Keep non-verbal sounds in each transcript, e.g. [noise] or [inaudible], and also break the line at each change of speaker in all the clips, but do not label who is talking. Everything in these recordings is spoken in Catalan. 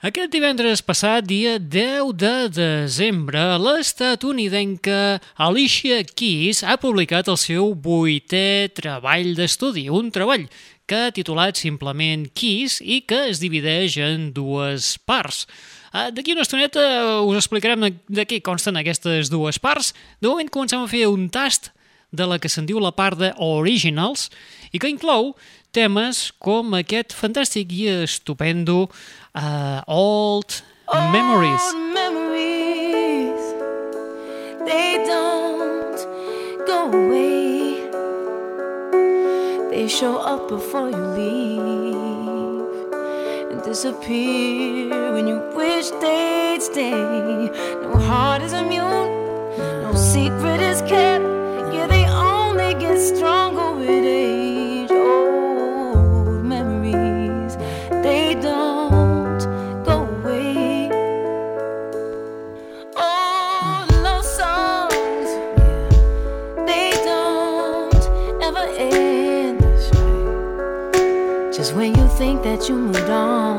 Aquest divendres passat, dia 10 de desembre, l'estatunidenca Alicia Keys ha publicat el seu vuitè treball d'estudi, un treball que ha titulat simplement Keys i que es divideix en dues parts. Uh, D'aquí una estoneta us explicarem de què consten aquestes dues parts. De moment comencem a fer un tast de la que se'n diu la part de Originals i que inclou temes com aquest fantàstic i estupendo uh, Old Memories.
Memories, they don't go away. They show up before you leave and disappear when you wish they'd stay. No heart is immune, no secret is kept. That you moved on,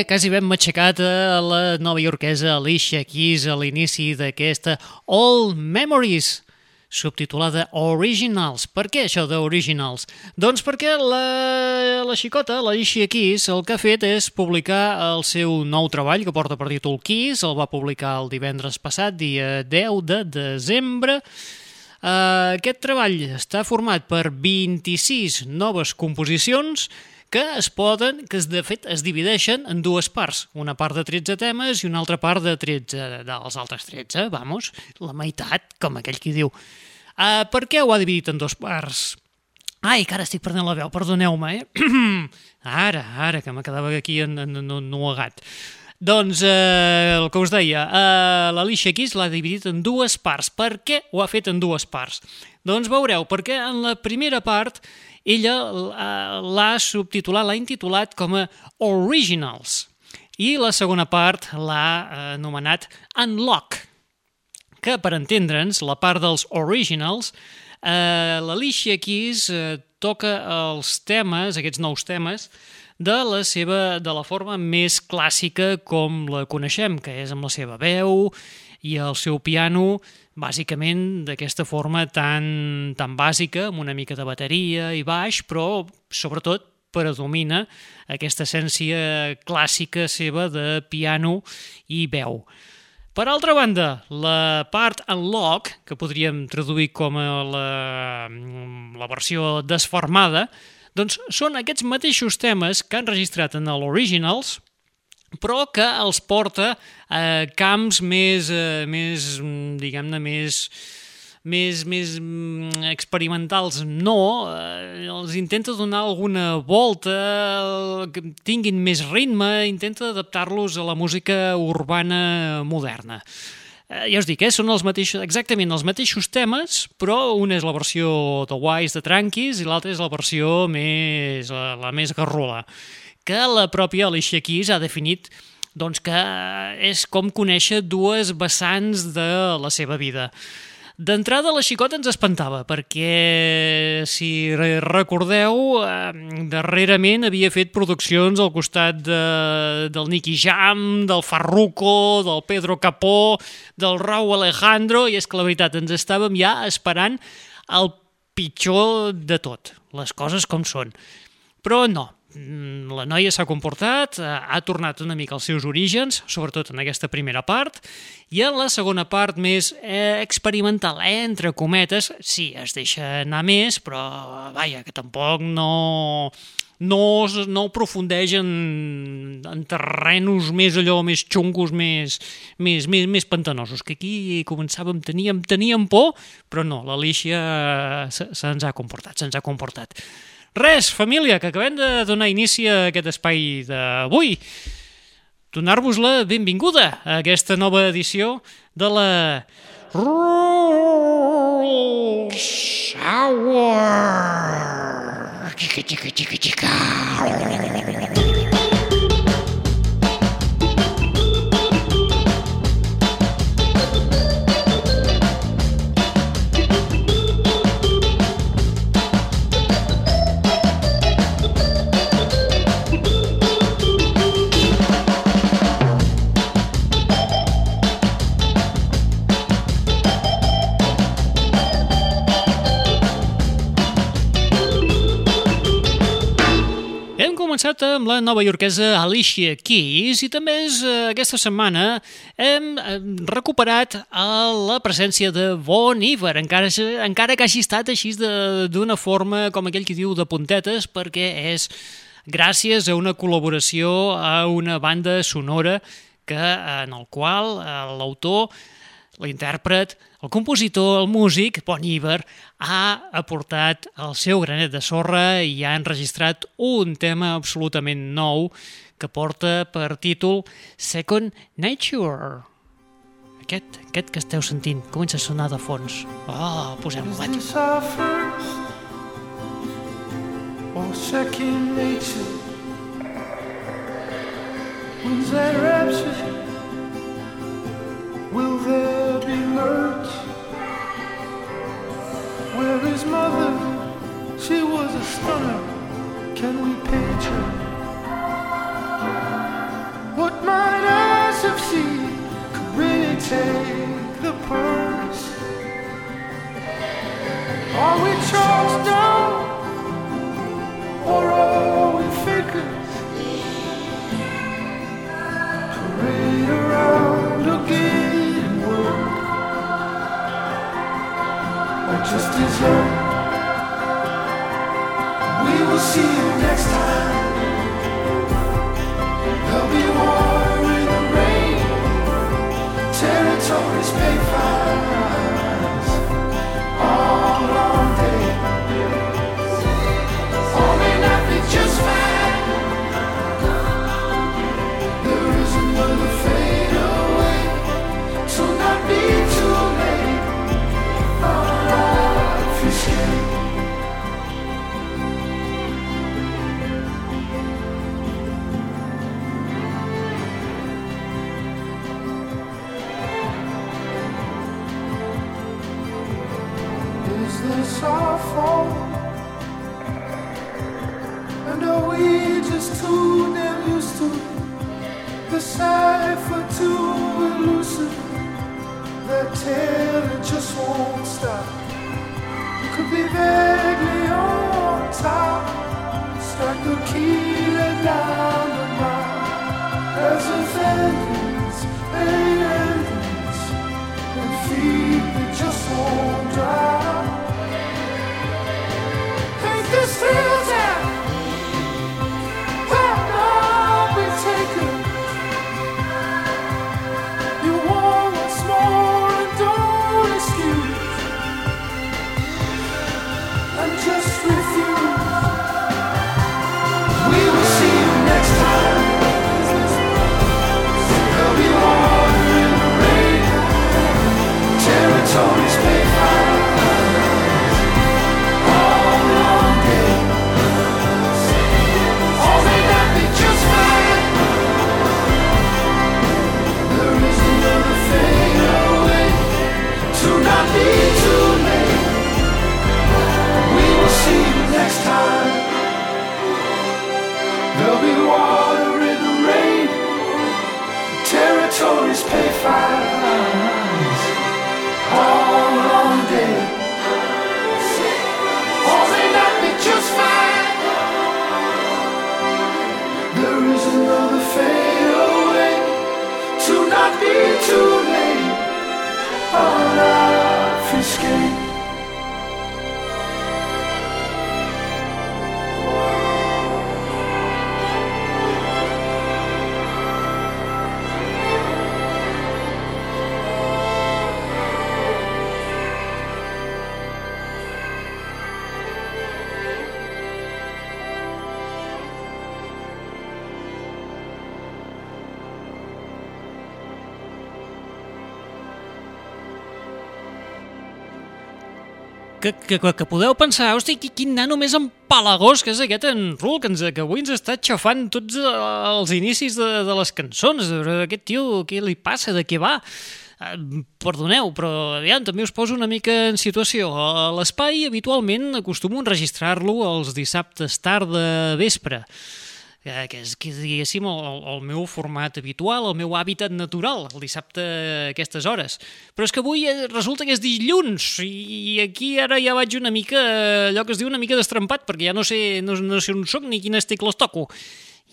que quasi vam matxacat a la nova iorquesa Alicia Keys a l'inici d'aquesta All Memories, subtitulada Originals. Per què això d'Originals? Doncs perquè la, la xicota, la Alicia Keys, el que ha fet és publicar el seu nou treball, que porta per títol Keys, el va publicar el divendres passat, dia 10 de desembre, Uh, aquest treball està format per 26 noves composicions que es poden, que es, de fet es divideixen en dues parts, una part de 13 temes i una altra part de 13 dels altres 13, vamos, la meitat, com aquell qui diu. Uh, per què ho ha dividit en dues parts? Ai, que ara estic perdent la veu, perdoneu-me, eh? [clears throat] ara, ara, que me quedava aquí en, en, en, en nuegat. Doncs eh, el que us deia, eh, l'Alicia Keys l'ha dividit en dues parts. Per què ho ha fet en dues parts? Doncs veureu, perquè en la primera part ella eh, l'ha subtitulat, l'ha intitulat com a Originals. I la segona part l'ha eh, anomenat Unlock, que per entendre'ns, la part dels Originals, eh, l'Alicia Keys eh, toca els temes, aquests nous temes, de la seva de la forma més clàssica com la coneixem, que és amb la seva veu i el seu piano, bàsicament d'aquesta forma tan, tan bàsica, amb una mica de bateria i baix, però sobretot predomina aquesta essència clàssica seva de piano i veu. Per altra banda, la part Unlock, que podríem traduir com a la, la versió desformada, doncs són aquests mateixos temes que han registrat en l'Originals, però que els porta a camps més, eh, més diguem-ne, més, més, més mm, experimentals no, eh, els intenta donar alguna volta, que tinguin més ritme, intenta adaptar-los a la música urbana moderna. Eh, ja us dic, eh, són els mateixos, exactament els mateixos temes, però una és la versió de Wise de Tranquis i l'altra és la versió més, la, la més garrula, que la pròpia Alicia Keys ha definit doncs que és com conèixer dues vessants de la seva vida. D'entrada, la xicota ens espantava, perquè, si recordeu, darrerament havia fet produccions al costat de, del Nicky Jam, del Farruko, del Pedro Capó, del Raúl Alejandro, i és que la veritat, ens estàvem ja esperant el pitjor de tot, les coses com són. Però no, la noia s'ha comportat, eh, ha tornat una mica als seus orígens, sobretot en aquesta primera part, i en la segona part més eh, experimental, eh, entre cometes, sí, es deixa anar més, però vaja, que tampoc no, no, no aprofundeix en, en terrenos més allò, més xungos, més, més, més, més pantanosos, que aquí començàvem, teníem, teníem por, però no, l'Alicia se'ns ha comportat, se'ns ha comportat. Res, família, que acabem de donar inici a aquest espai d'avui. Donar-vos la benvinguda a aquesta nova edició de la Rules Hour. Xica, xica, xica, xica. Amb la nova iorquesa Alicia Keys i també és, eh, aquesta setmana hem recuperat la presència de Bon Iver, encara, encara que hagi estat així d'una forma, com aquell que diu, de puntetes, perquè és gràcies a una col·laboració a una banda sonora que, en el qual eh, l'autor l'intèrpret, el compositor, el músic, Bon Iver, ha aportat el seu granet de sorra i ha enregistrat un tema absolutament nou que porta per títol Second Nature. Aquest, aquest que esteu sentint comença a sonar de fons. Oh, posem-ho, vaig. Or second nature When's that rapture Will there be merch? Where is mother? She was a stunner. Can we page her? What might us have seen could really take the purse? Are we charged down? Or are we fakers? Parade around just as dessert. We will see you next time. There'll be war in the rain. Territories pay is our fault? And are we just too damn used to the cipher too elusive? That tale it just won't stop. Could be vaguely on top. Strike the key down the mile. As if endings, and feet that just won't. still que, que, que podeu pensar, hosti, qui- quin nano més empalagós que és aquest en Rul, que, ens, que avui ens està xafant tots eh, els inicis de, de les cançons. Aquest tio, què li passa, de què va? Eh, Perdoneu, però aviam, també us poso una mica en situació. A L'espai habitualment acostumo a enregistrar-lo els dissabtes tard de vespre eh, que és, que és diguéssim, el, el meu format habitual, el meu hàbitat natural, el dissabte a aquestes hores. Però és que avui eh, resulta que és dilluns i aquí ara ja vaig una mica, eh, allò que es diu una mica destrempat, perquè ja no sé, no, no sé on sóc ni quines tecles toco.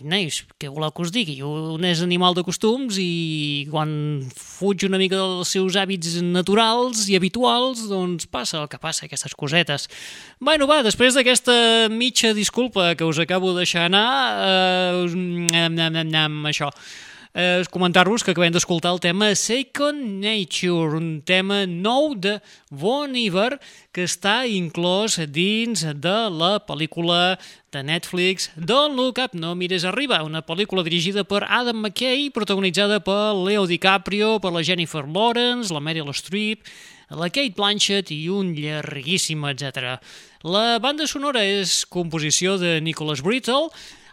Nois, què voleu que us digui? Un és animal de costums i quan fuig una mica dels seus hàbits naturals i habituals, doncs passa el que passa, aquestes cosetes. Bueno, va, després d'aquesta mitja disculpa que us acabo de deixar anar, eh, nyam, nyam, nyam, això, eh, comentar-vos que acabem d'escoltar el tema Second Nature, un tema nou de Bon Iver que està inclòs dins de la pel·lícula de Netflix Don't Look Up, no mires arriba, una pel·lícula dirigida per Adam McKay, protagonitzada per Leo DiCaprio, per la Jennifer Lawrence, la Meryl Streep, la Kate Blanchett i un llarguíssim, etc. La banda sonora és composició de Nicholas Brittle,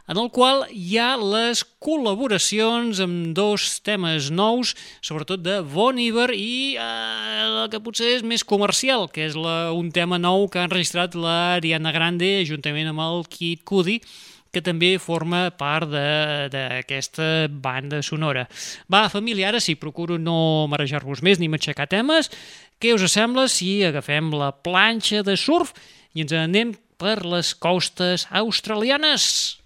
en el qual hi ha les col·laboracions amb dos temes nous, sobretot de Bon Iver i eh, el que potser és més comercial, que és la, un tema nou que ha enregistrat l'Ariana Grande juntament amb el Kid Cudi, que també forma part d'aquesta banda sonora. Va, família, ara sí, procuro no marejar-vos més ni matxacar temes. Què us sembla si agafem la planxa de surf i ens anem per les costes australianes?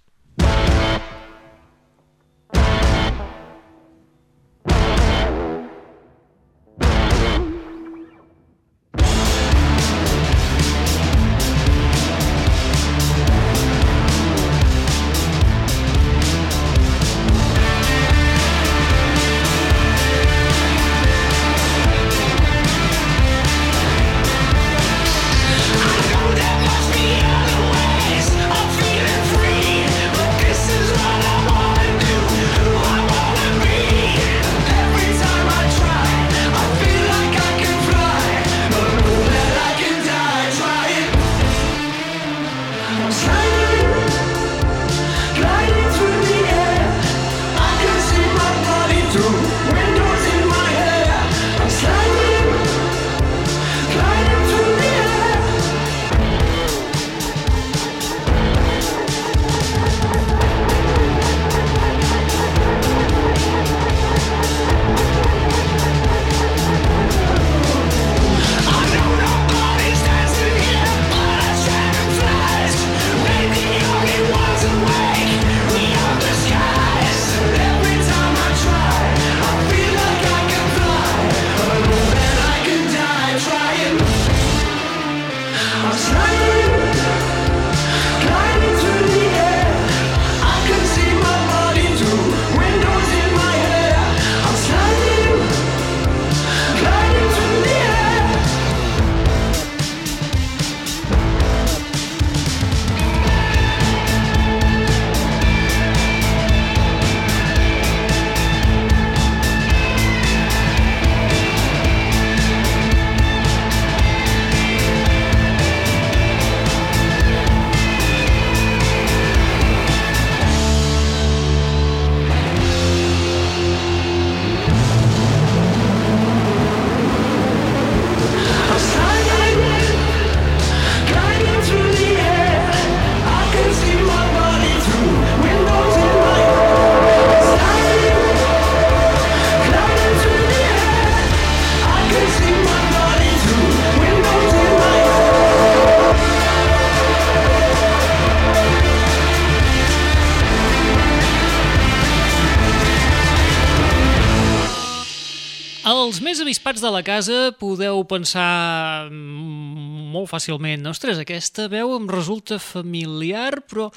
Casa podeu pensar mm, molt fàcilment ostres, aquesta veu em resulta familiar però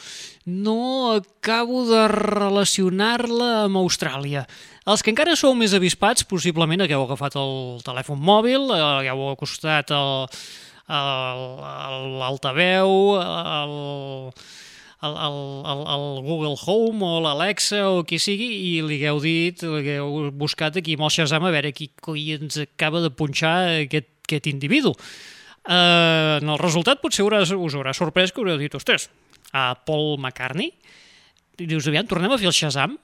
no acabo de relacionar-la amb Austràlia. Els que encara sou més avispats possiblement hagueu agafat el telèfon mòbil, eh, hagueu acostat l'altaveu, el, el, el, el, el Google Home o l'Alexa o qui sigui i li hagueu dit, li hagueu buscat aquí amb el Shazam a veure qui coi ens acaba de punxar aquest, aquest individu. Eh, en el resultat potser haurà, us haurà sorprès que haureu dit, ostres, a Paul McCartney? I dius, aviam, tornem a fer el Shazam?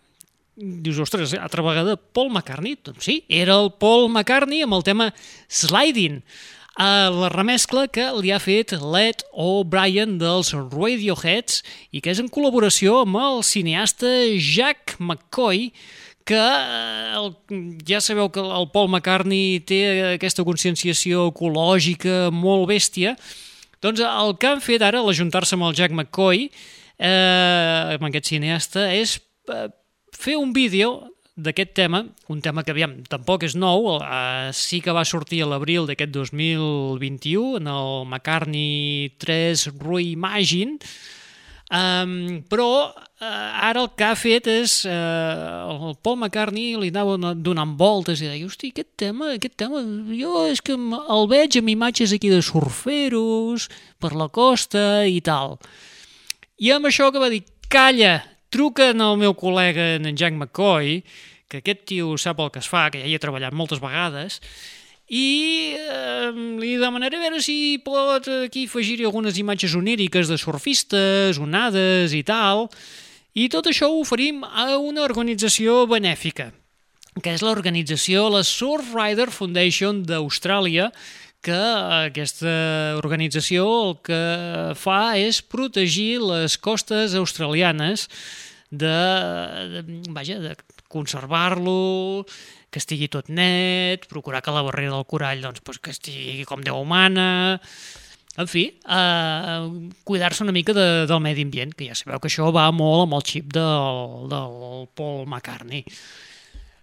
Dius, ostres, altra vegada Paul McCartney? Doncs sí, era el Paul McCartney amb el tema Sliding, a la remescla que li ha fet Led O'Brien dels Radioheads i que és en col·laboració amb el cineasta Jack McCoy, que eh, el, ja sabeu que el Paul McCartney té aquesta conscienciació ecològica molt bèstia, doncs el que han fet ara, al ajuntar-se amb el Jack McCoy, eh, amb aquest cineasta, és eh, fer un vídeo d'aquest tema, un tema que, aviam, tampoc és nou, eh, sí que va sortir a l'abril d'aquest 2021, en el McCartney 3 Reimagine, Um, però uh, ara el que ha fet és uh, el Paul McCartney li anava dona- donant voltes i deia, hosti, aquest tema, aquest tema jo és que el veig amb imatges aquí de surferos per la costa i tal. I amb això que va dir, calla, truca al meu col·lega en Jack McCoy, que aquest tio sap el que es fa, que ja hi ha treballat moltes vegades, i eh, li demanaré a veure si pot aquí afegir-hi algunes imatges oníriques de surfistes, onades i tal, i tot això ho oferim a una organització benèfica, que és l'organització, la Surfrider Foundation d'Austràlia, que aquesta organització el que fa és protegir les costes australianes de, de vaja, de conservar-lo, que estigui tot net, procurar que la barrera del corall doncs, pues, que estigui com Déu humana, en fi, eh, cuidar-se una mica de, del medi ambient, que ja sabeu que això va molt amb el xip del, del Paul McCartney.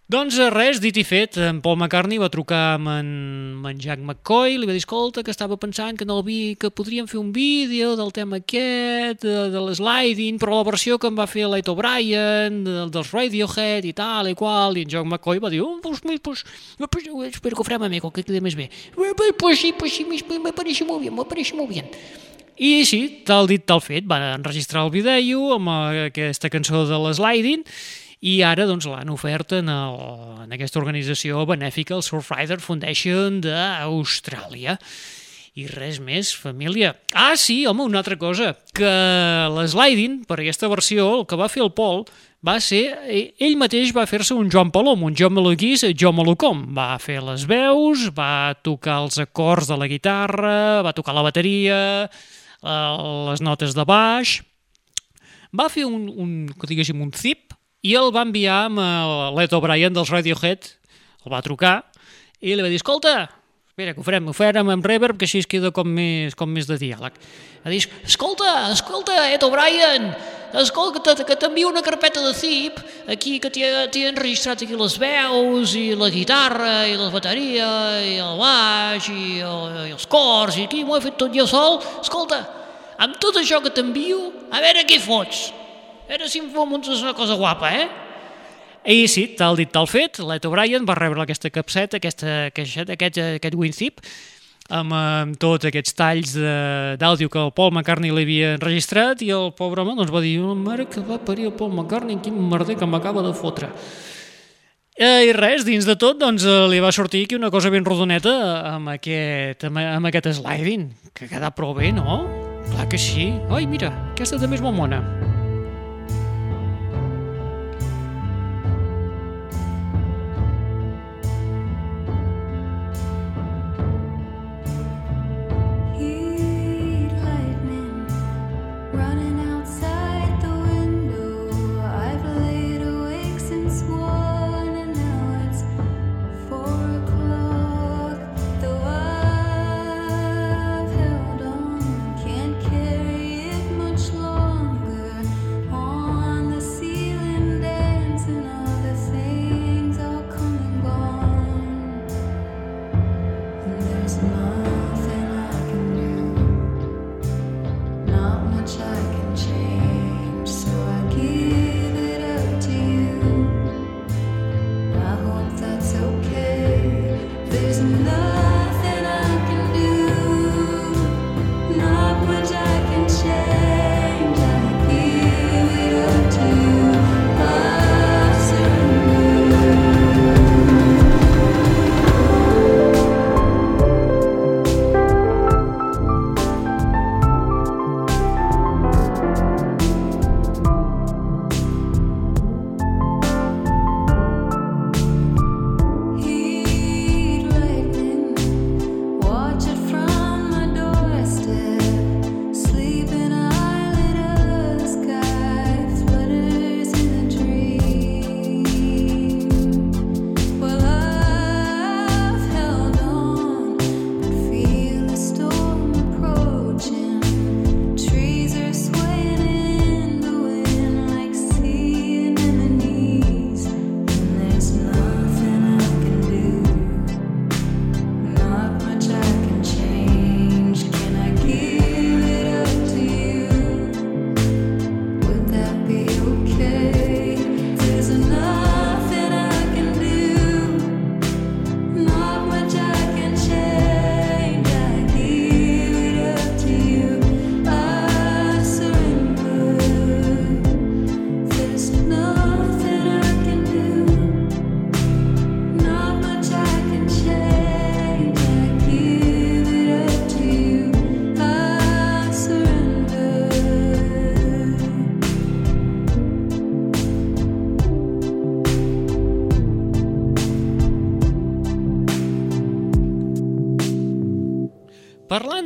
Doncs eh, res, dit i fet, en Paul McCartney va trucar amb en, amb en Jack McCoy, li va dir, escolta, que estava pensant que, en el vi, que podríem fer un vídeo del tema aquest, de, de l'sliding, però la versió que em va fer l'Ed O'Brien, de, dels Radiohead i tal i qual, i en Jack McCoy va dir, oh, pues, pues, pues, espero que ho farem amigo, que quede més bé. "Eh, Pues, sí, pues sí, me, parece muy bien, me parece muy bien. I sí, tal dit, tal fet, van enregistrar el vídeo amb eh, aquesta cançó de l'Sliding i ara doncs, l'han ofert en, el, en aquesta organització benèfica, el Surfrider Foundation d'Austràlia. I res més, família. Ah, sí, home, una altra cosa, que l'Sliding, per aquesta versió, el que va fer el Pol va ser, eh, ell mateix va fer-se un Joan Palom, un Jo me lo quis, jo me lo com. Va fer les veus, va tocar els acords de la guitarra, va tocar la bateria, eh, les notes de baix, va fer un, un, diguéssim, un zip i el va enviar amb el Led O'Brien dels Radiohead, el va trucar i li va dir, escolta, espera, que ho farem, ho farem amb reverb, que així es queda com més, com més de diàleg. Va dir, escolta, escolta, Ed O'Brien, escolta, que, t'envio una carpeta de zip, aquí que t'hi he enregistrat aquí les veus, i la guitarra, i la bateria, i el baix, i, el, i els cors, i aquí m'ho he fet tot jo sol. Escolta, amb tot això que t'envio, a veure què fots. A veure si em muntes una cosa guapa, eh? I sí, tal dit, tal fet, l'Ed O'Brien va rebre aquesta capseta, aquesta, aquest, aquest, aquest WinZip, amb, amb tots aquests talls d'àudio que el Paul McCartney li havia enregistrat i el pobre home doncs, va dir, "Oh, mare que va parir el Paul McCartney, quin merder que m'acaba de fotre. Eh, I res, dins de tot, doncs, eh, li va sortir aquí una cosa ben rodoneta amb aquest, amb, amb aquest sliding, que queda prou bé, no? Clar que sí. Ai, mira, aquesta també és molt mona.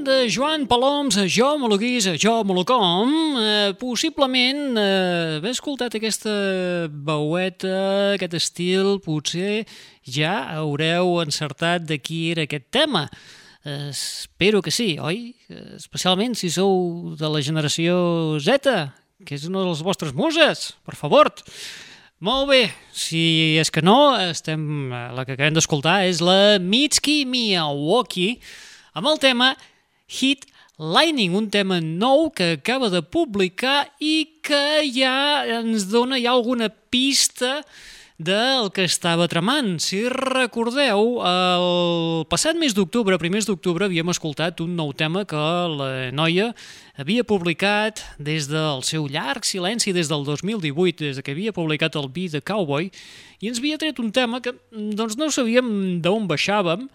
Joan Paloms, Jo Mologuís, Jo Molocom, eh, possiblement eh, haver escoltat aquesta veueta, aquest estil, potser ja haureu encertat de qui era aquest tema. Eh, espero que sí, oi? Especialment si sou de la generació Z, que és una de les vostres muses, per favor. Molt bé, si és que no, estem, la que acabem d'escoltar és la Mitski Miyawaki amb el tema Hit Lightning, un tema nou que acaba de publicar i que ja ens dona ja alguna pista del que estava tramant. Si recordeu, el passat mes d'octubre, primers d'octubre, havíem escoltat un nou tema que la noia havia publicat des del seu llarg silenci des del 2018, des que havia publicat el Be the Cowboy, i ens havia tret un tema que doncs, no sabíem d'on baixàvem,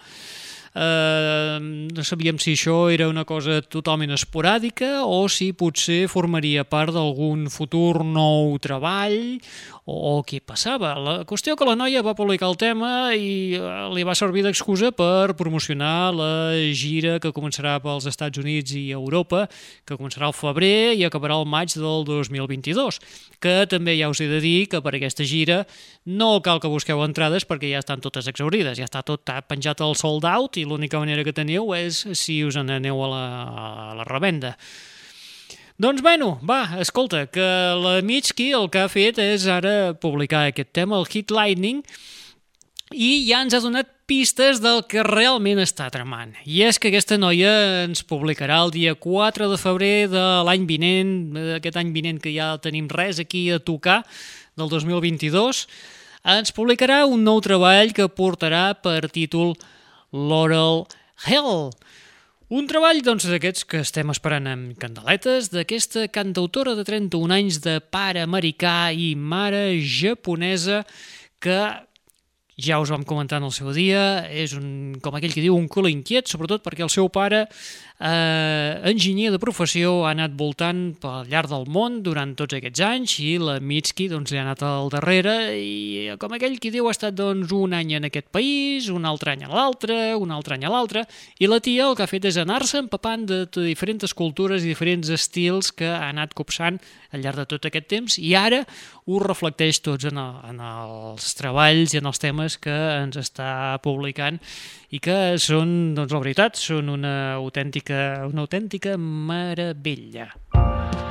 Uh, no sabíem si això era una cosa totalment esporàdica o si potser formaria part d'algun futur nou treball o, o què passava. La qüestió que la noia va publicar el tema i eh, li va servir d'excusa per promocionar la gira que començarà pels Estats Units i Europa, que començarà al febrer i acabarà al maig del 2022, que també ja us he de dir que per aquesta gira no cal que busqueu entrades perquè ja estan totes exaurides, ja està tot penjat al sold out i l'única manera que teniu és si us n'aneu a, la, a la revenda. Doncs bueno, va, escolta, que la Mitski el que ha fet és ara publicar aquest tema, el Hit Lightning, i ja ens ha donat pistes del que realment està tramant. I és que aquesta noia ens publicarà el dia 4 de febrer de l'any vinent, aquest any vinent que ja tenim res aquí a tocar, del 2022, ens publicarà un nou treball que portarà per títol Laurel Hell. Un treball, doncs, d'aquests que estem esperant amb candeletes, d'aquesta cantautora de 31 anys de pare americà i mare japonesa que ja us vam comentar en el seu dia, és un, com aquell que diu, un cul inquiet, sobretot perquè el seu pare, eh, enginyer de professió, ha anat voltant pel llarg del món durant tots aquests anys i la Mitski doncs, li ha anat al darrere i com aquell que diu ha estat doncs, un any en aquest país, un altre any a l'altre, un altre any a l'altre, i la tia el que ha fet és anar-se empapant de, de diferents cultures i diferents estils que ha anat copsant al llarg de tot aquest temps i ara ho reflecteix tots en, el, en els treballs i en els temes que ens està publicant i que són, doncs la veritat, són una autèntica, una autèntica meravella.
This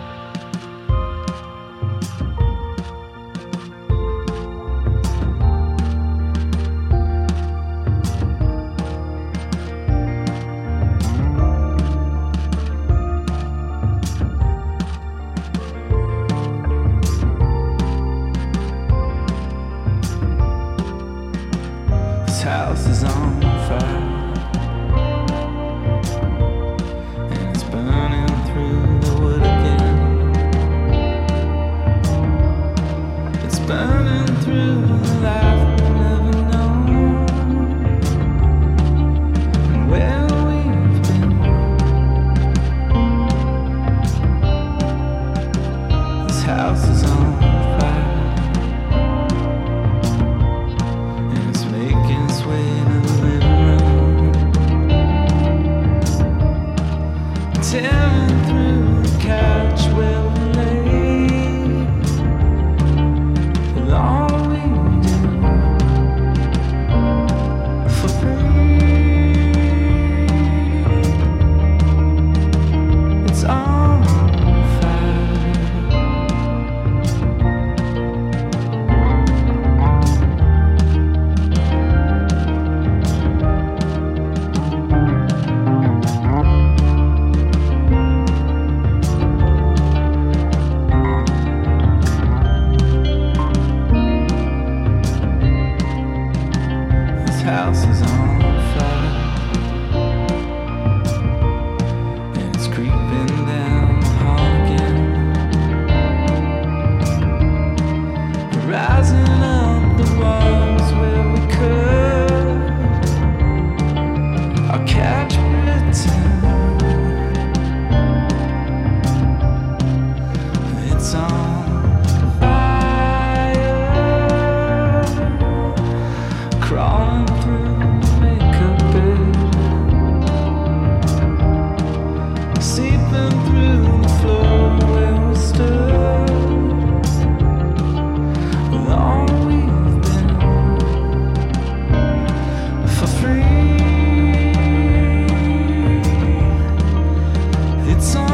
It's
on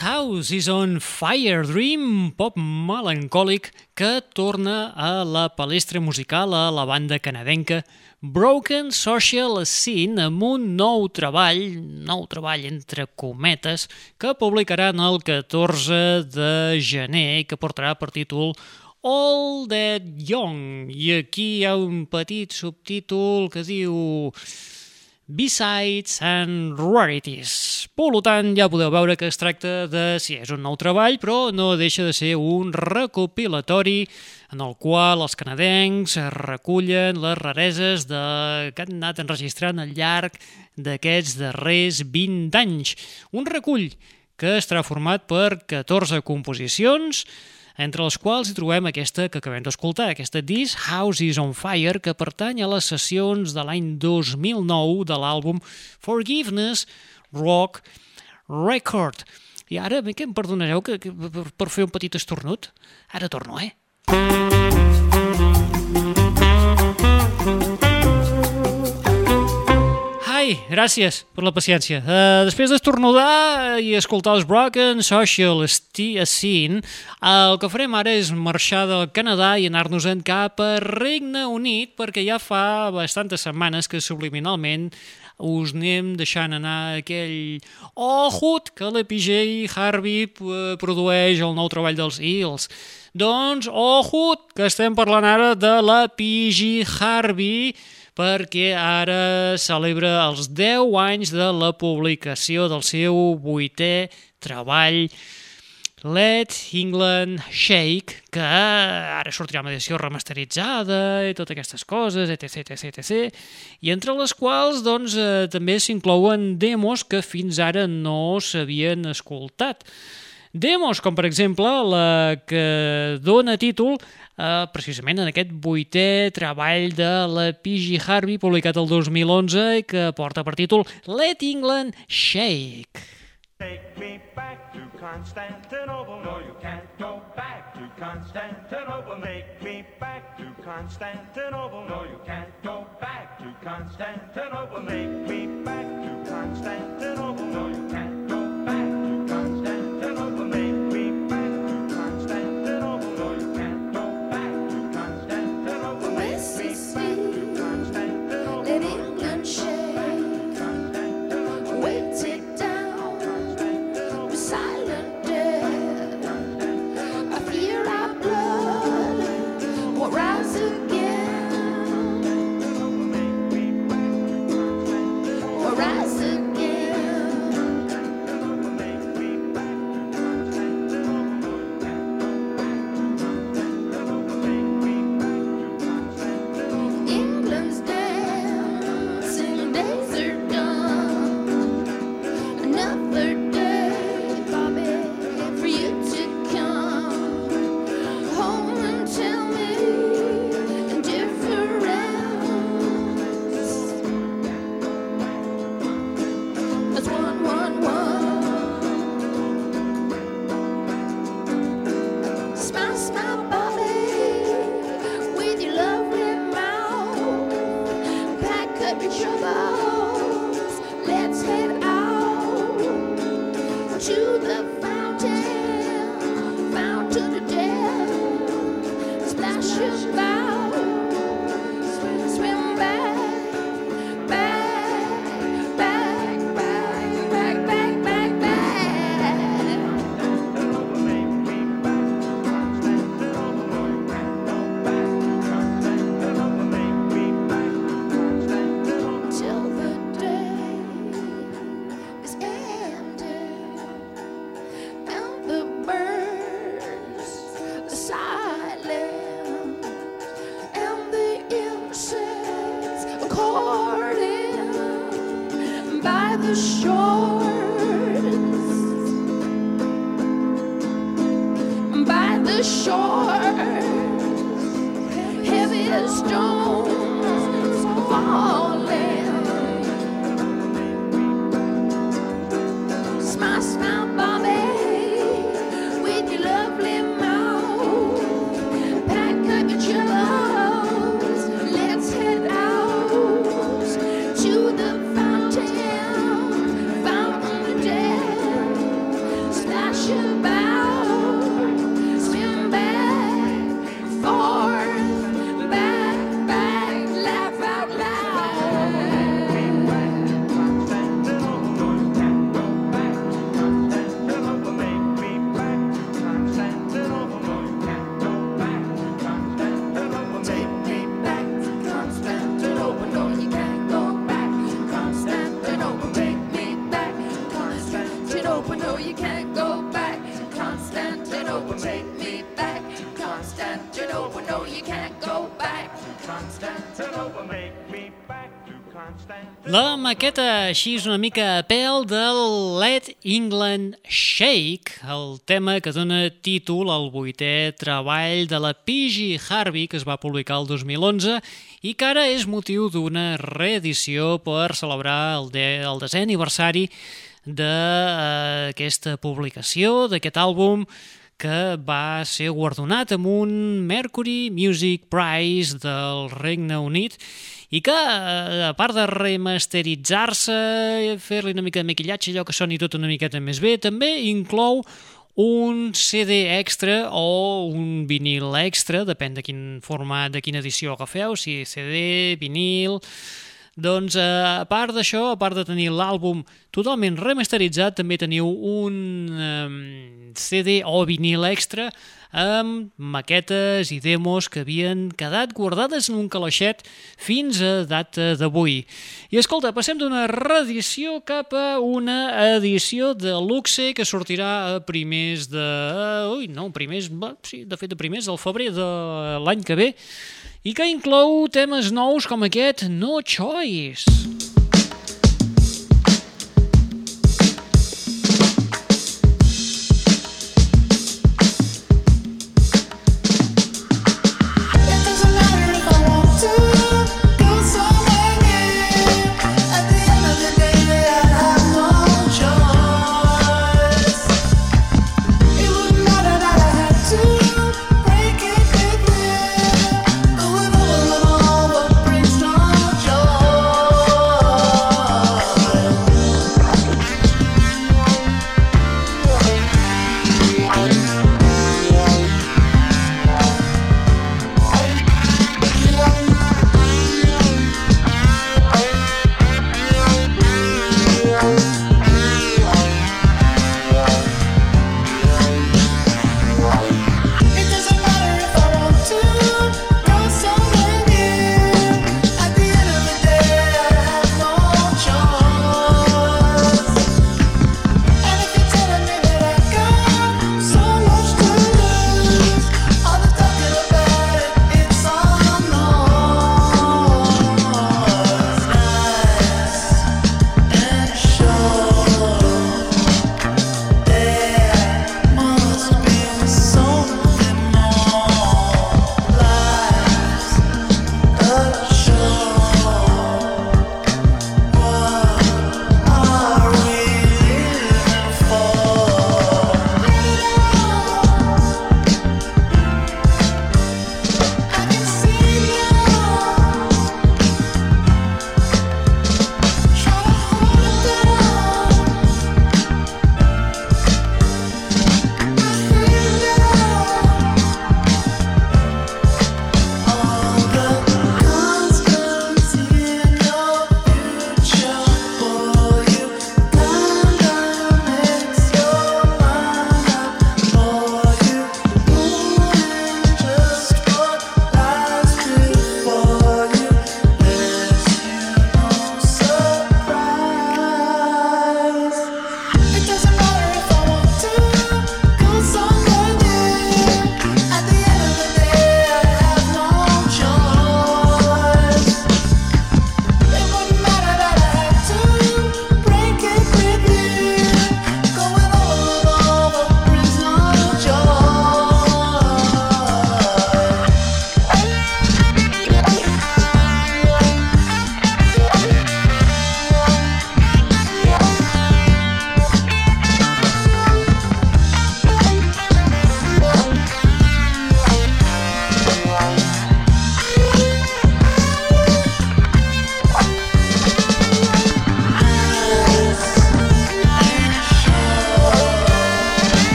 House is on Fire
Dream, pop melancòlic que torna a la palestra musical a la banda canadenca Broken Social Scene amb un nou treball, nou treball entre cometes, que publicaran el 14 de gener i que portarà per títol All That Young. I aquí hi ha un petit subtítol que diu B-Sides and Rarities. Per tant, ja podeu veure que es tracta de, sí, és un nou treball, però no deixa de ser un recopilatori en el qual els canadencs recullen les rareses de... que han anat enregistrant al llarg d'aquests darrers 20 anys. Un recull que estarà format per 14 composicions, entre les quals hi trobem aquesta que acabem d'escoltar, aquesta This House is on Fire, que pertany a les sessions de l'any 2009 de l'àlbum Forgiveness Rock Record. I ara, que em perdonareu que, que, per, per fer un petit estornut, ara torno, eh? Gràcies per la paciència. Uh, després d'estornudar i escoltar els Broken Social Scene, el que farem ara és marxar del Canadà i anar-nos-en cap a Regne Unit, perquè ja fa bastantes setmanes que subliminalment us anem deixant anar aquell ohut que la PJ Harvey eh, produeix el nou treball dels Eels. Doncs, ohut, que estem parlant ara de la PG Harvey, perquè ara celebra els 10 anys de la publicació del seu vuitè treball Let England Shake, que ara sortirà amb edició remasteritzada i totes aquestes coses, etc, etc, etc, i entre les quals doncs, eh, també s'inclouen demos que fins ara no s'havien escoltat. Demos, com per exemple la que dona títol eh, precisament en aquest vuitè treball de la P.G. Harvey publicat el 2011 i que porta per títol Let England Shake.
Take me back to Constantinople. No, you can't go back to Constantinople. Take me back to Constantinople. No, you can't go back to Constantinople. Take me back to Constantinople. No, you can't go back to
La maqueta així és una mica a pèl del Let England Shake, el tema que dona títol al vuitè treball de la P.G. Harvey que es va publicar el 2011 i que ara és motiu d'una reedició per celebrar el, de, el desè aniversari d'aquesta publicació, d'aquest àlbum que va ser guardonat amb un Mercury Music Prize del Regne Unit i que, eh, a part de remasteritzar-se, fer-li una mica de maquillatge, allò que soni tot una miqueta més bé, també inclou un CD extra o un vinil extra, depèn de quin format, de quina edició agafeu, si CD, vinil... Doncs, eh, a part d'això, a part de tenir l'àlbum totalment remasteritzat, també teniu un eh, CD o vinil extra amb maquetes i demos que havien quedat guardades en un calaixet fins a data d'avui. I escolta, passem d'una reedició cap a una edició de luxe que sortirà a primers de... Ui, no, primers... Sí, de fet, a primers del febrer de l'any que ve i que inclou temes nous com aquest No Choice.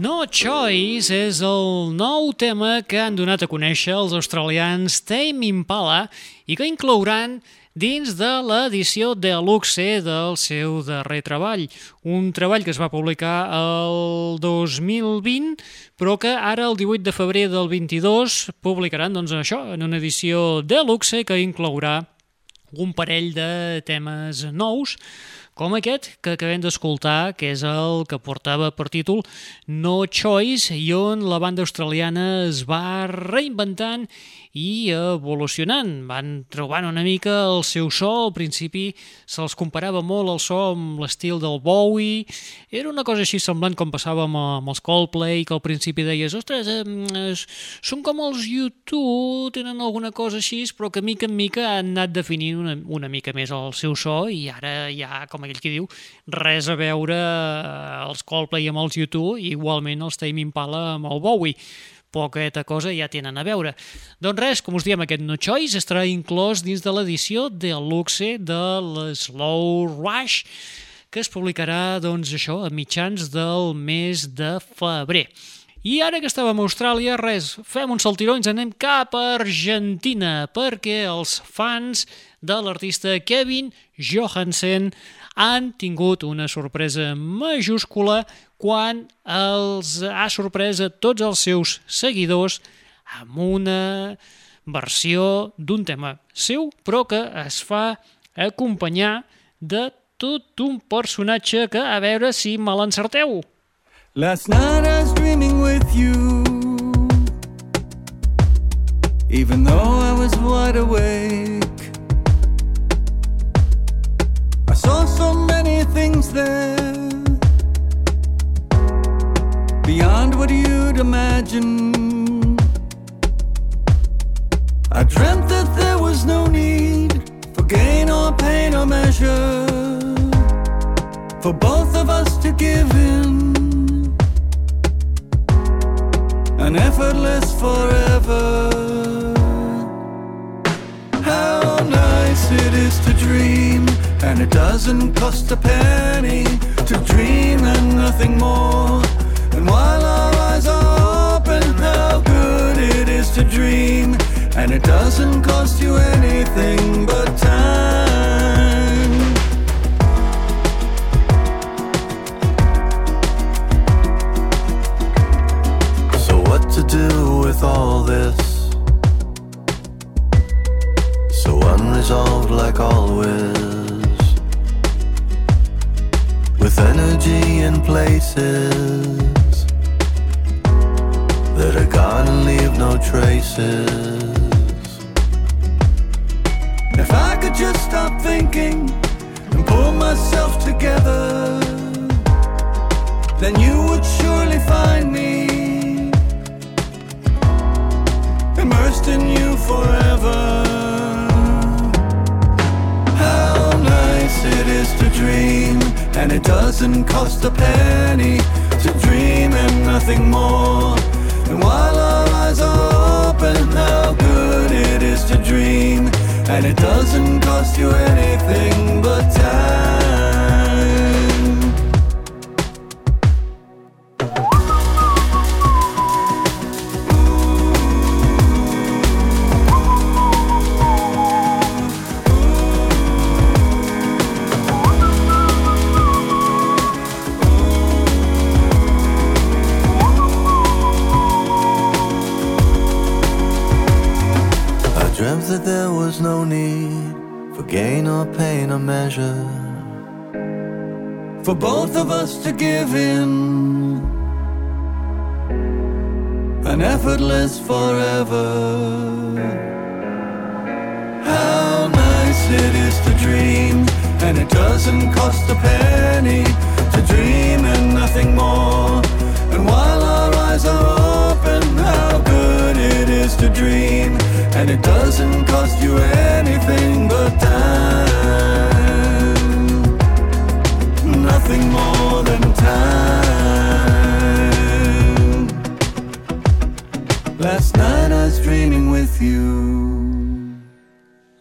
No Choice
és el nou tema que han donat a conèixer els australians Tame Impala i que inclouran dins de l'edició deluxe del seu darrer treball. Un treball que es va publicar el 2020, però que ara, el 18 de febrer del 22, publicaran doncs, això en una edició deluxe que inclourà un parell de temes nous, com aquest que acabem d'escoltar, que és el que portava per títol No Choice, i on la banda australiana es va reinventant i evolucionant. Van trobant una mica el seu so, al principi se'ls comparava molt el so amb l'estil del Bowie, era una cosa així semblant com passava amb, amb els Coldplay, que al principi deies, ostres, eh, són com els U2, tenen alguna cosa així, però que mica en mica han anat definint una, una mica més el seu so i ara ja, com aquell que diu, res a veure eh, els Coldplay amb els U2 i igualment els Tame Impala amb el Bowie poqueta cosa ja tenen a veure. Doncs res, com us diem, aquest No Choice estarà inclòs dins de l'edició de luxe de l'Slow Rush, que es publicarà, doncs, això, a mitjans del mes de febrer. I ara que estàvem a Austràlia, res, fem un saltiró i ens anem cap a Argentina, perquè els fans de l'artista Kevin Johansen han tingut una sorpresa majúscula quan els ha sorprès a tots els seus seguidors amb una versió d'un tema seu, però que es fa acompanyar de tot un personatge que, a veure si me l'encerteu.
Last night I was dreaming with you. Even though I was wide awake, I saw so many things there beyond what you'd imagine. I dreamt that there was no need for gain or pain or measure for both of us to give in an effortless forever. How nice it is to dream, and it doesn't cost a penny to dream and nothing more. And while our eyes are open, how good it is to dream, and it doesn't cost you anything but time. So, what to do with all this? So unresolved, like always. With energy in places no traces. If I could just stop thinking and pull myself together, then you would surely find me immersed in you forever. How nice it is to dream, and it doesn't cost a penny to dream and nothing more. And while our eyes are open, how good it is to dream, and it doesn't cost you anything but time. Pain or measure. For both of us to give in an effortless forever. How nice it is to dream, and it doesn't cost a penny to dream and nothing more. And while is to dream, and it doesn't cost you anything but time. Nothing more than time. Last night I was dreaming with you.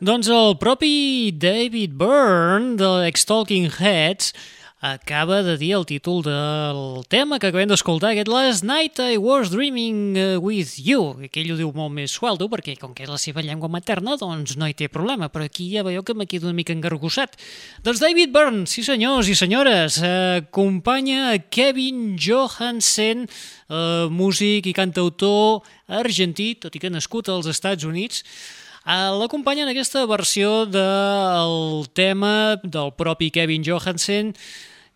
Doncs el propi David Byrne, de Ex-Talking Heads, acaba de dir el títol del tema que acabem d'escoltar, aquest Last Night I Was Dreaming eh, With You, que ell ho diu molt més sueldo, perquè com que és la seva llengua materna, doncs no hi té problema, però aquí ja veieu que m'he quedat una mica engargossat. Doncs David Byrne, sí senyors i senyores, acompanya Kevin Johansen, eh, músic i cantautor argentí, tot i que nascut als Estats Units, Eh, L'acompanya en aquesta versió del tema del propi Kevin Johansen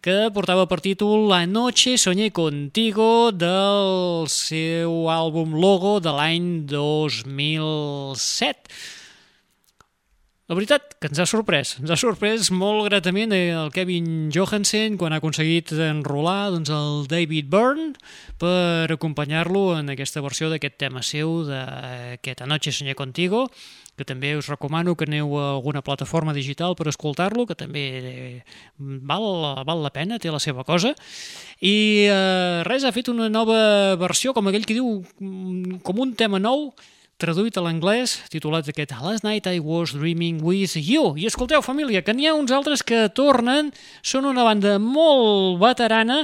que portava per títol La noche soñé contigo del seu àlbum Logo de l'any 2007. La veritat que ens ha sorprès, ens ha sorprès molt gratament el Kevin Johansen quan ha aconseguit enrolar doncs, el David Byrne per acompanyar-lo en aquesta versió d'aquest tema seu d'aquest Anoche soñé contigo que també us recomano que aneu a alguna plataforma digital per escoltar-lo, que també eh, val, val la pena, té la seva cosa. I eh, res, ha fet una nova versió, com aquell que diu, mm, com un tema nou, traduït a l'anglès, titulat aquest Last Night I Was Dreaming With You. I escolteu, família, que n'hi ha uns altres que tornen, són una banda molt veterana,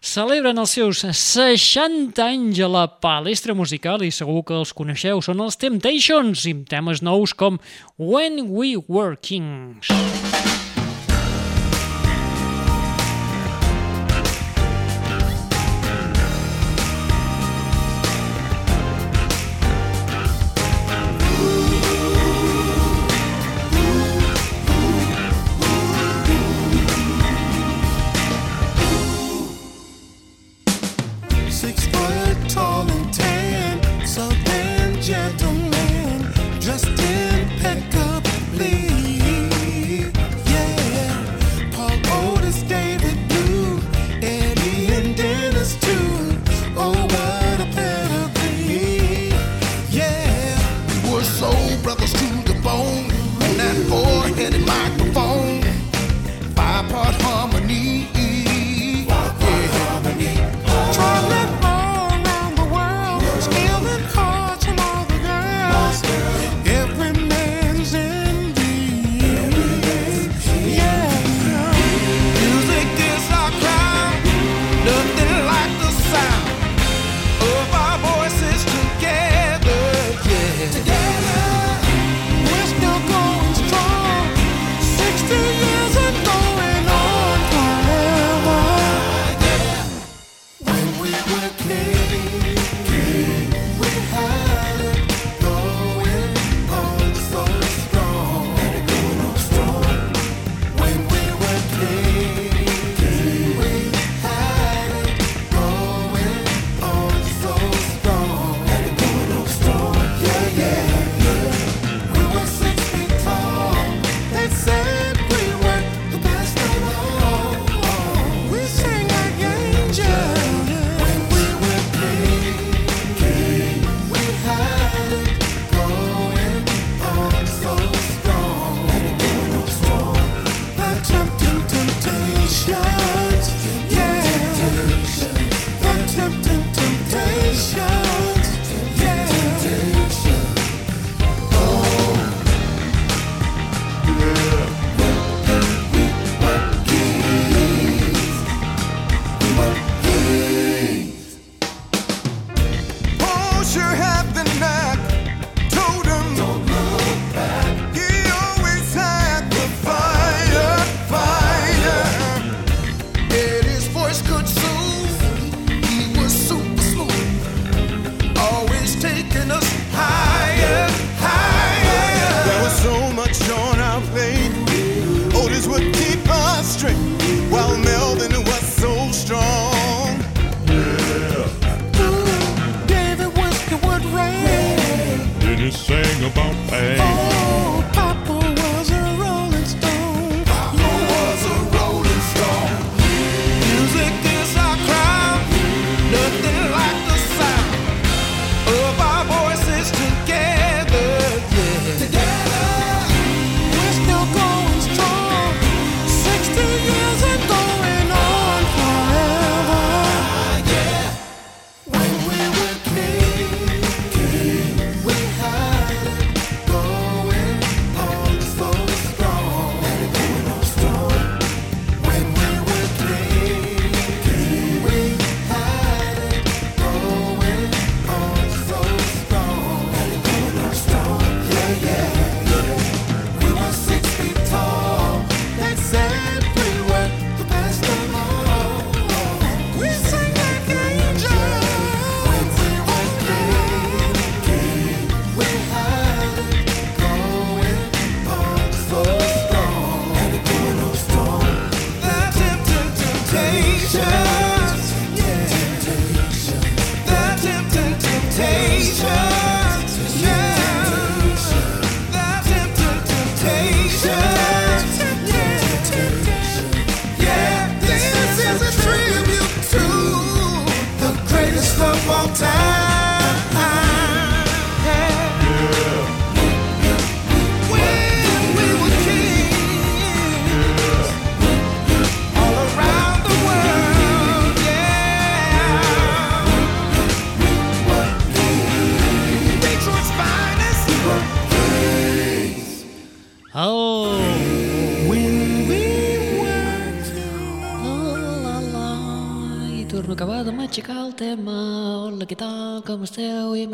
celebren els seus 60 anys a la palestra musical i segur que els coneixeu, són els Temptations, i temes nous com When We Were Kings.
Six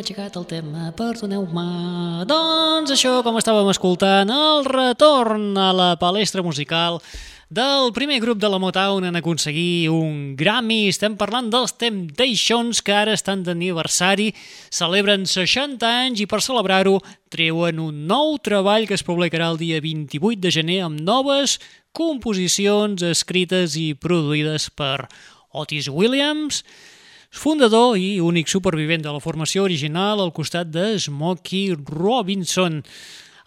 aixecat el tema. Perdoneu-me. Doncs això, com estàvem escoltant, el retorn a la palestra musical del primer grup de la Motown en aconseguir un Grammy. Estem parlant dels Temptations, que ara estan d'aniversari, celebren 60 anys i per celebrar-ho treuen un nou treball que es publicarà el dia 28 de gener amb noves composicions escrites i produïdes per Otis Williams, fundador i únic supervivent de la formació original al costat de Smokey Robinson.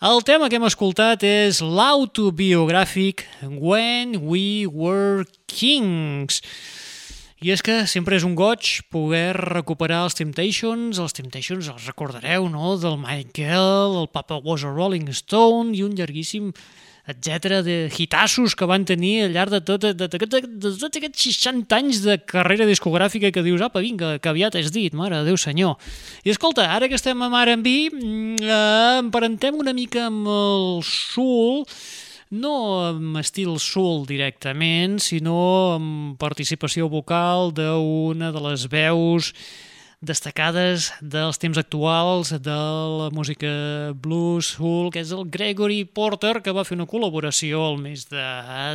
El tema que hem escoltat és l'autobiogràfic When We Were Kings. I és que sempre és un goig poder recuperar els Temptations. Els Temptations els recordareu, no?, del Michael, el Papa Was a Rolling Stone i un llarguíssim etc de hitassos que van tenir al llarg de, tot, de, de, de, tots aquests 60 anys de carrera discogràfica que dius, apa, vinga, que aviat has dit, mare Déu senyor. I escolta, ara que estem amb R&B, mm, eh, emparentem una mica amb el soul, no amb estil soul directament, sinó amb participació vocal d'una de les veus destacades dels temps actuals de la música blues, soul, que és el Gregory Porter, que va fer una col·laboració al mes de...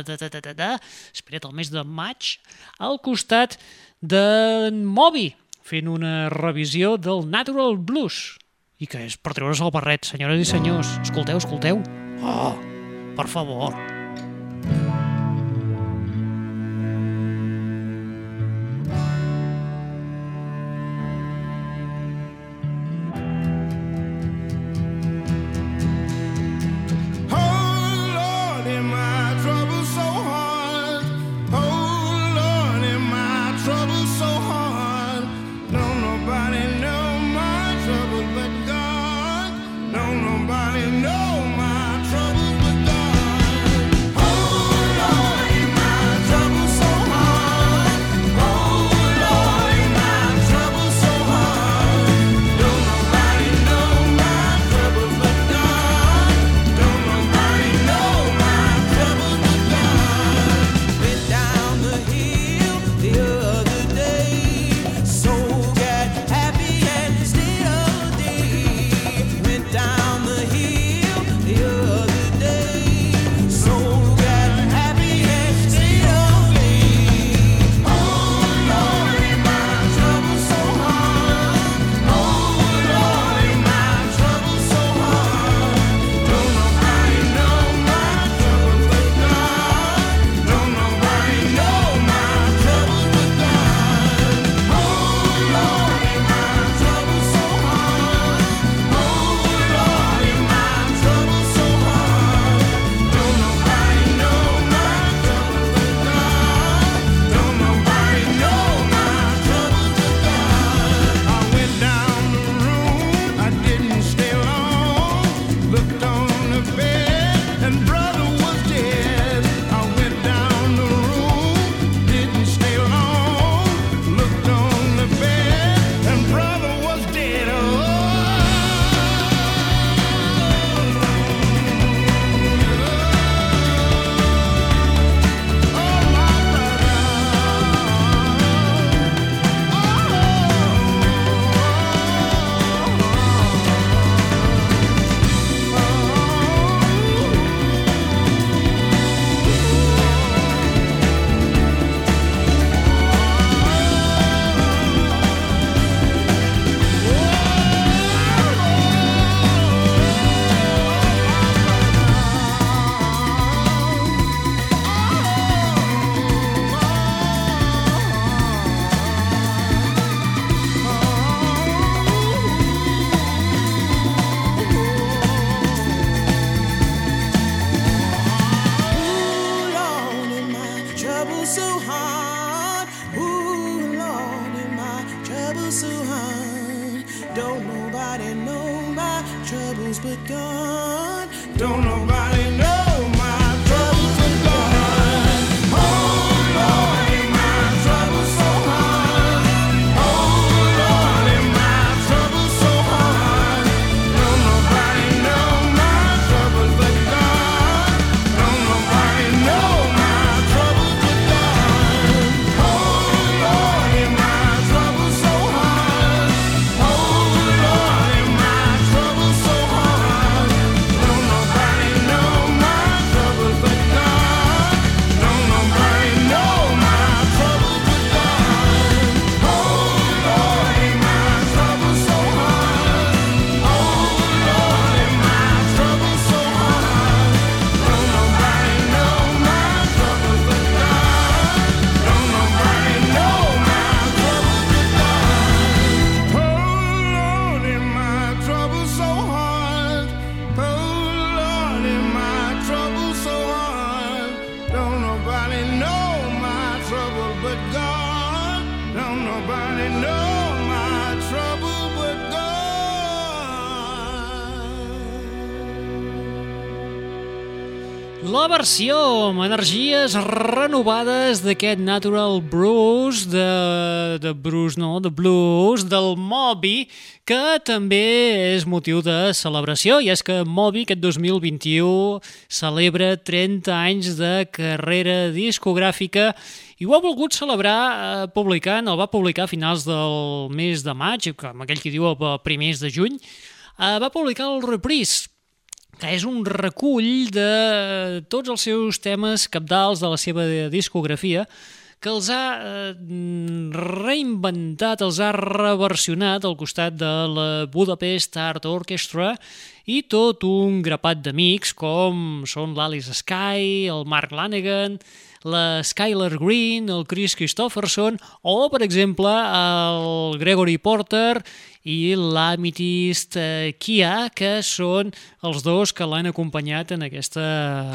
de, de, de, de, de espera't, el mes de maig, al costat d'en Moby, fent una revisió del Natural Blues, i que és per treure's el barret, senyores i senyors. Escolteu, escolteu. Oh, per favor.
Versió amb energies renovades d'aquest Natural Blues, de, de Bruce, no, de Blues, del Moby, que també és motiu de celebració, i és que Moby aquest 2021 celebra 30 anys de carrera discogràfica i ho ha volgut celebrar eh, publicant, el va publicar a finals del mes de maig, com aquell que diu a primers de juny, eh, va publicar el Reprise, que és un recull de tots els seus temes capdals de la seva discografia que els ha eh, reinventat, els ha reversionat al costat de la Budapest Art Orchestra i tot un grapat d'amics com són l'Alice Sky, el Mark Lanegan, la Skylar Green, el Chris Christopherson o, per exemple, el Gregory Porter i l'Amethyst eh, Kia, que són els dos que l'han acompanyat en aquesta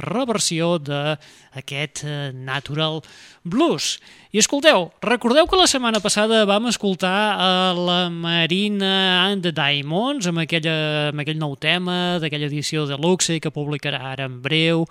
reversió d'aquest eh, Natural Blues. I escolteu, recordeu que la setmana passada vam escoltar a la Marina and the Diamonds amb, aquella, amb aquell nou tema d'aquella edició de Luxe que publicarà ara en breu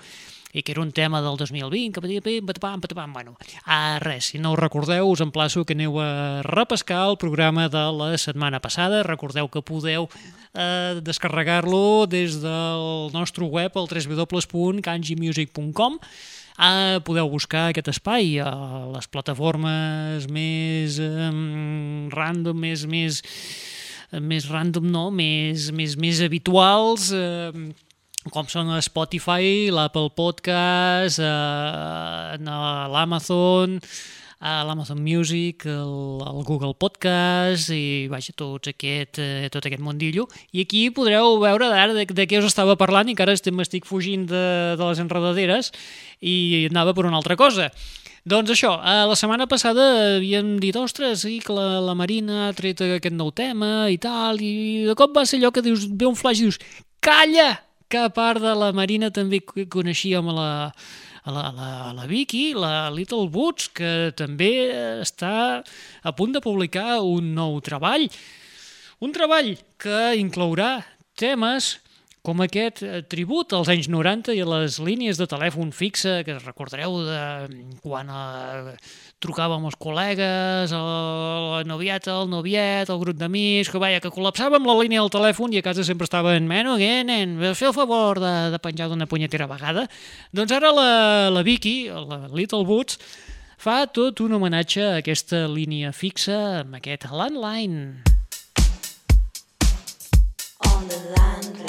i que era un tema del 2020, que patia pim, patapam, patapam, bueno, ah, res, si no ho recordeu, us emplaço que aneu a repescar el programa de la setmana passada, recordeu que podeu eh, descarregar-lo des del nostre web, al www.kanjimusic.com, Uh, podeu buscar aquest espai a les plataformes més um, random, més, més, més random, no, més, més, més habituals, uh, com són Spotify, l'Apple Podcast, eh, l'Amazon, a l'Amazon Music, el, el Google Podcast i vaja, tots aquest, eh, tot aquest mundillo. I aquí podreu veure ara de, de què us estava parlant i que ara m'estic fugint de, de les enredaderes i anava per una altra cosa. Doncs això, eh, la setmana passada havíem dit, ostres, sí, que la, la Marina ha tret aquest nou tema i tal, i de cop va ser allò que dius, ve un flash i dius, calla, que a part de la Marina també coneixíem a la, a la, a la, a la Vicky, la Little Boots, que també està a punt de publicar un nou treball. Un treball que inclourà temes com aquest eh, tribut als anys 90 i a les línies de telèfon fixa que recordareu de quan eh, trucàvem els col·legues, la novieta, el noviet, el grup d'amics, que vaja, que col·lapsàvem la línia del telèfon i a casa sempre estava en meno, què, nen, fer el favor de, de penjar d'una punyetera vegada. Doncs ara la, la Vicky, la Little Boots, fa tot un homenatge a aquesta línia fixa amb aquest landline.
On the landline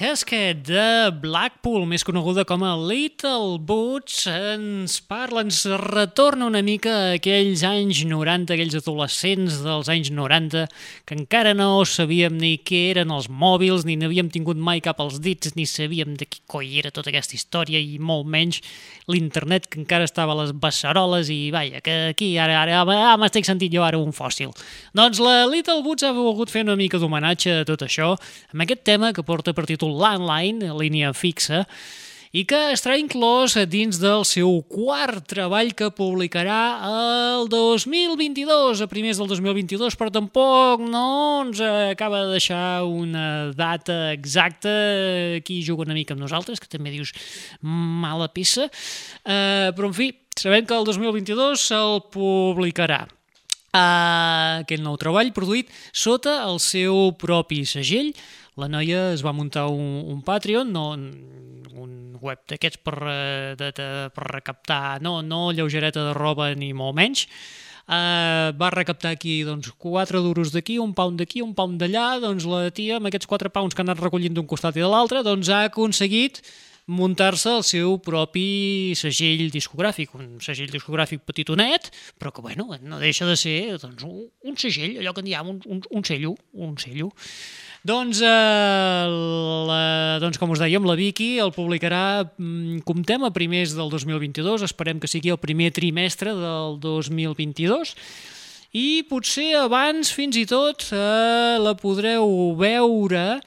Vicky Hesketh de Blackpool, més coneguda com a Little Boots, ens parla, ens retorna una mica a aquells anys 90, aquells adolescents dels anys 90, que encara no sabíem ni què eren els mòbils, ni n'havíem tingut mai cap als dits, ni sabíem de qui coi era tota aquesta història, i molt menys l'internet, que encara estava a les beceroles, i vaja, que aquí ara, ara ah, m'estic sentint jo ara un fòssil. Doncs la Little Boots ha volgut fer una mica d'homenatge a tot això, amb aquest tema que porta per títol Landline, línia fixa, i que estarà inclòs dins del seu quart treball que publicarà el 2022, a primers del 2022, però tampoc no ens acaba de deixar una data exacta. Aquí juga una mica amb nosaltres, que també dius mala peça. Uh, però, en fi, sabem que el 2022 se'l publicarà. Uh, aquest nou treball produït sota el seu propi segell. La noia es va muntar un, un Patreon, no, un web d'aquests per, eh, de, de, per recaptar, no, no lleugereta de roba ni molt menys, Uh, va recaptar aquí doncs, 4 duros d'aquí, un pound d'aquí, un pound d'allà, doncs la tia amb aquests 4 pounds que ha anat recollint d'un costat i de l'altre doncs ha aconseguit muntar-se el seu propi segell discogràfic, un segell discogràfic petitonet, però que bueno, no deixa de ser doncs, un, un segell, allò que en diem un, un, un cello, un cello. Doncs, eh, la, doncs, com us dèiem, la Vicky el publicarà, mm, comptem, a primers del 2022, esperem que sigui el primer trimestre del 2022, i potser abans, fins i tot, eh, la podreu veure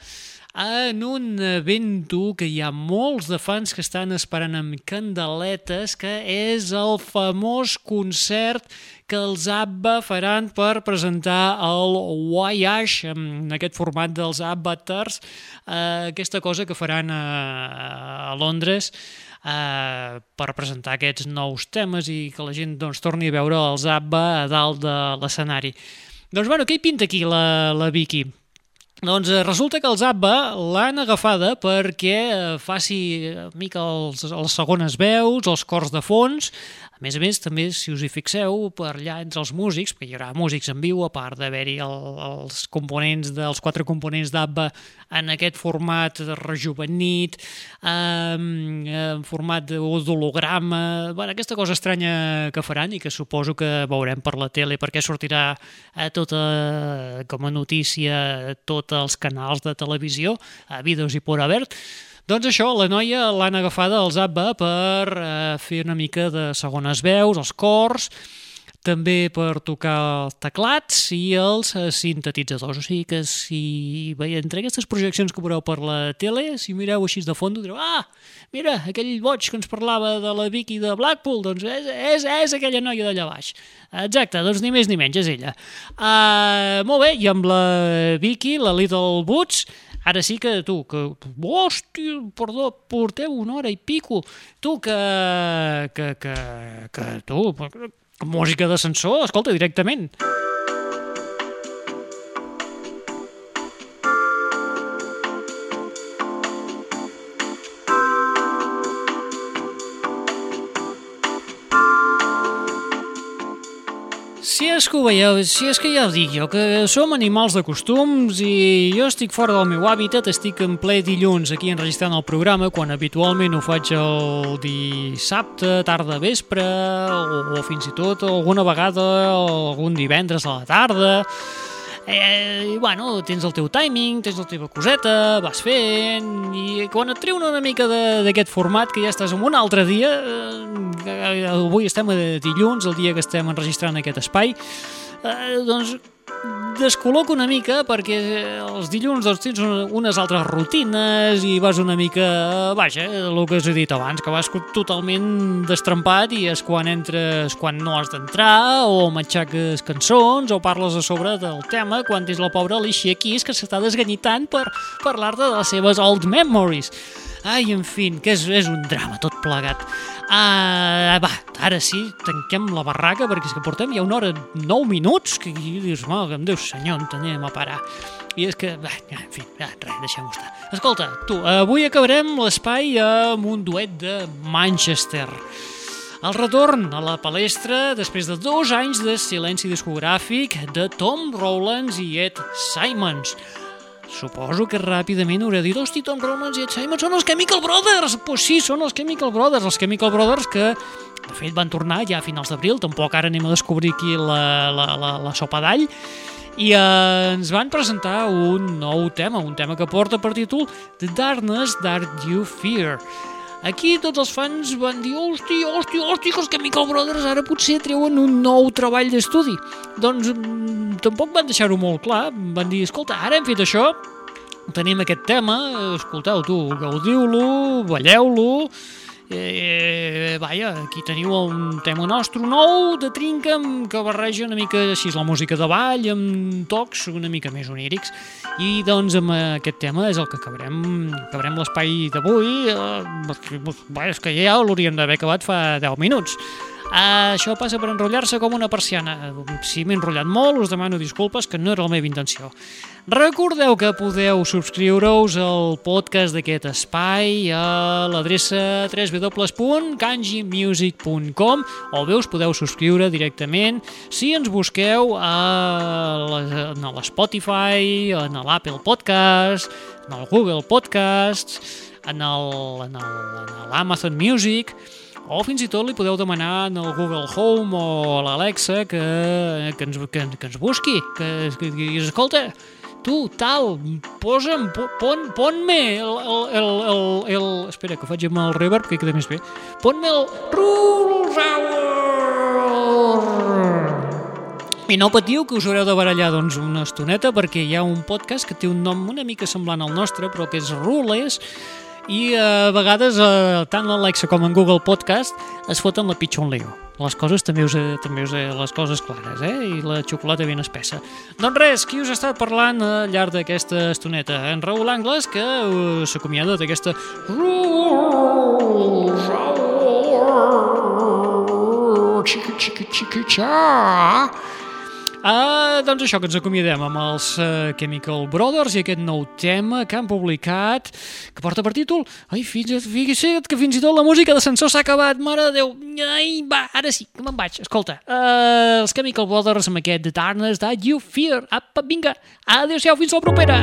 en un evento que hi ha molts de fans que estan esperant amb candeletes, que és el famós concert que els ABBA faran per presentar el Voyage, en aquest format dels Avatars, eh, aquesta cosa que faran a, a Londres eh, per presentar aquests nous temes i que la gent doncs, torni a veure els ABBA a dalt de l'escenari. Doncs bueno, què hi pinta aquí la, la Vicky? Doncs eh, resulta que els ABBA l'han agafada perquè eh, faci una mica els, les segones veus, els cors de fons, més a més, també, si us hi fixeu, per allà entre els músics, perquè hi haurà músics en viu, a part d'haver-hi el, els components dels quatre components d'ABBA en aquest format rejuvenit, eh, en format d'holograma, bueno, aquesta cosa estranya que faran i que suposo que veurem per la tele perquè sortirà a tota, com a notícia a tots els canals de televisió, a vídeos i por haver, doncs això, la noia l'han agafada als ABBA per eh, fer una mica de segones veus, els cors, també per tocar els teclats i els eh, sintetitzadors. O sigui que si veia entre aquestes projeccions que veureu per la tele, si mireu així de fons, direu, ah, mira, aquell boig que ens parlava de la Vicky de Blackpool, doncs és, és, és aquella noia d'allà baix. Exacte, doncs ni més ni menys, és ella. Uh, molt bé, i amb la Vicky, la Little Boots, Ara sí que tu, que... Hòstia, perdó, porteu una hora i pico. Tu, que... que, que, que tu... Música d'ascensor, escolta, directament. Si és que ho veieu, si és que ja ho dic jo, que som animals de costums i jo estic fora del meu hàbitat, estic en ple dilluns aquí enregistrant el programa, quan habitualment ho faig el dissabte, tarda vespre, o, o fins i tot alguna vegada algun divendres a la tarda. Eh, i, bueno, tens el teu timing, tens la teva coseta, vas fent, i quan et treuen una mica d'aquest format, que ja estàs en un altre dia, eh, avui estem a dilluns, el dia que estem enregistrant aquest espai, eh, doncs descol·loca una mica perquè els dilluns doncs, tens unes altres rutines i vas una mica, vaja, el que us he dit abans, que vas totalment destrempat i és quan entres quan no has d'entrar o matxaques cançons o parles a sobre del tema quan tens la pobra Alicia Keys que s'està desganyitant per parlar-te de les seves old memories. Ai, en fi, que és, és un drama tot plegat. Uh, va, ara sí, tanquem la barraca perquè és que portem ja una hora 9 minuts que i dius, oh, que em dius, senyor, on anem a parar? I és que, va, en fi, ja, res, deixem-ho estar. Escolta, tu, avui acabarem l'espai amb un duet de Manchester. El retorn a la palestra després de dos anys de silenci discogràfic de Tom Rowlands i Ed Simons. Suposo que ràpidament hauré dit hosti, Tom Rowlands i Ed Simons són els Chemical Brothers! Pues sí, són els Chemical Brothers, els Chemical Brothers que de fet van tornar ja a finals d'abril, tampoc ara anem a descobrir aquí la, la, la, la sopa d'all, i eh, ens van presentar un nou tema, un tema que porta per títol The Darkness That You Fear. Aquí tots els fans van dir hosti, hosti, hosti, que els Chemical Brothers ara potser treuen un nou treball d'estudi. Doncs mm, tampoc van deixar-ho molt clar, van dir, escolta, ara hem fet això, tenim aquest tema, escolteu tu, gaudiu-lo, balleu-lo, eh, vaja, aquí teniu un tema nostre nou de trinca amb- que barreja una mica així la música de ball amb tocs una mica més onírics i doncs amb aquest tema és el que acabarem, acabarem l'espai d'avui eh, és que ja l'hauríem d'haver acabat fa 10 minuts Uh, això passa per enrotllar-se com una persiana. Si m'he enrotllat molt, us demano disculpes, que no era la meva intenció. Recordeu que podeu subscriure-us al podcast d'aquest espai a l'adreça www.kanjimusic.com o bé us podeu subscriure directament si ens busqueu a l'Spotify, en l'Apple Podcast, en el Google Podcast, en l'Amazon Music o fins i tot li podeu demanar en el Google Home o a l'Alexa que, que, ens, que, que ens busqui, que, que diguis, escolta, tu, tal, posa'm, po- pon, ponme el, el, el, el, el... Espera, que faig amb el reverb, que queda més bé. Ponme el... I no patiu que us haureu de barallar doncs, una estoneta perquè hi ha un podcast que té un nom una mica semblant al nostre però que és Rules i eh, a vegades eh, tant l'Alexa com en Google Podcast es foten la pitjor un lío. Les coses també us, també us les coses clares, eh? I la xocolata ben espessa. Doncs res, qui us ha estat parlant al llarg d'aquesta estoneta? En Raül Angles, que s'acomiada d'aquesta Hour. Xica, xica, xica, xa. Ah, doncs això, que ens acomiadem amb els uh, Chemical Brothers i aquest nou tema que han publicat, que porta per títol Ai, fins, fixa't que fins i tot la música d'ascensor s'ha acabat, mare de Déu. Ai, va, ara sí, que me'n vaig. Escolta, uh, els Chemical Brothers amb aquest The Darkness That You Fear. Apa, vinga, adéu-siau, fins la propera.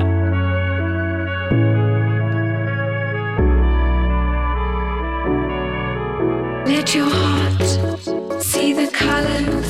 Let your heart see the colors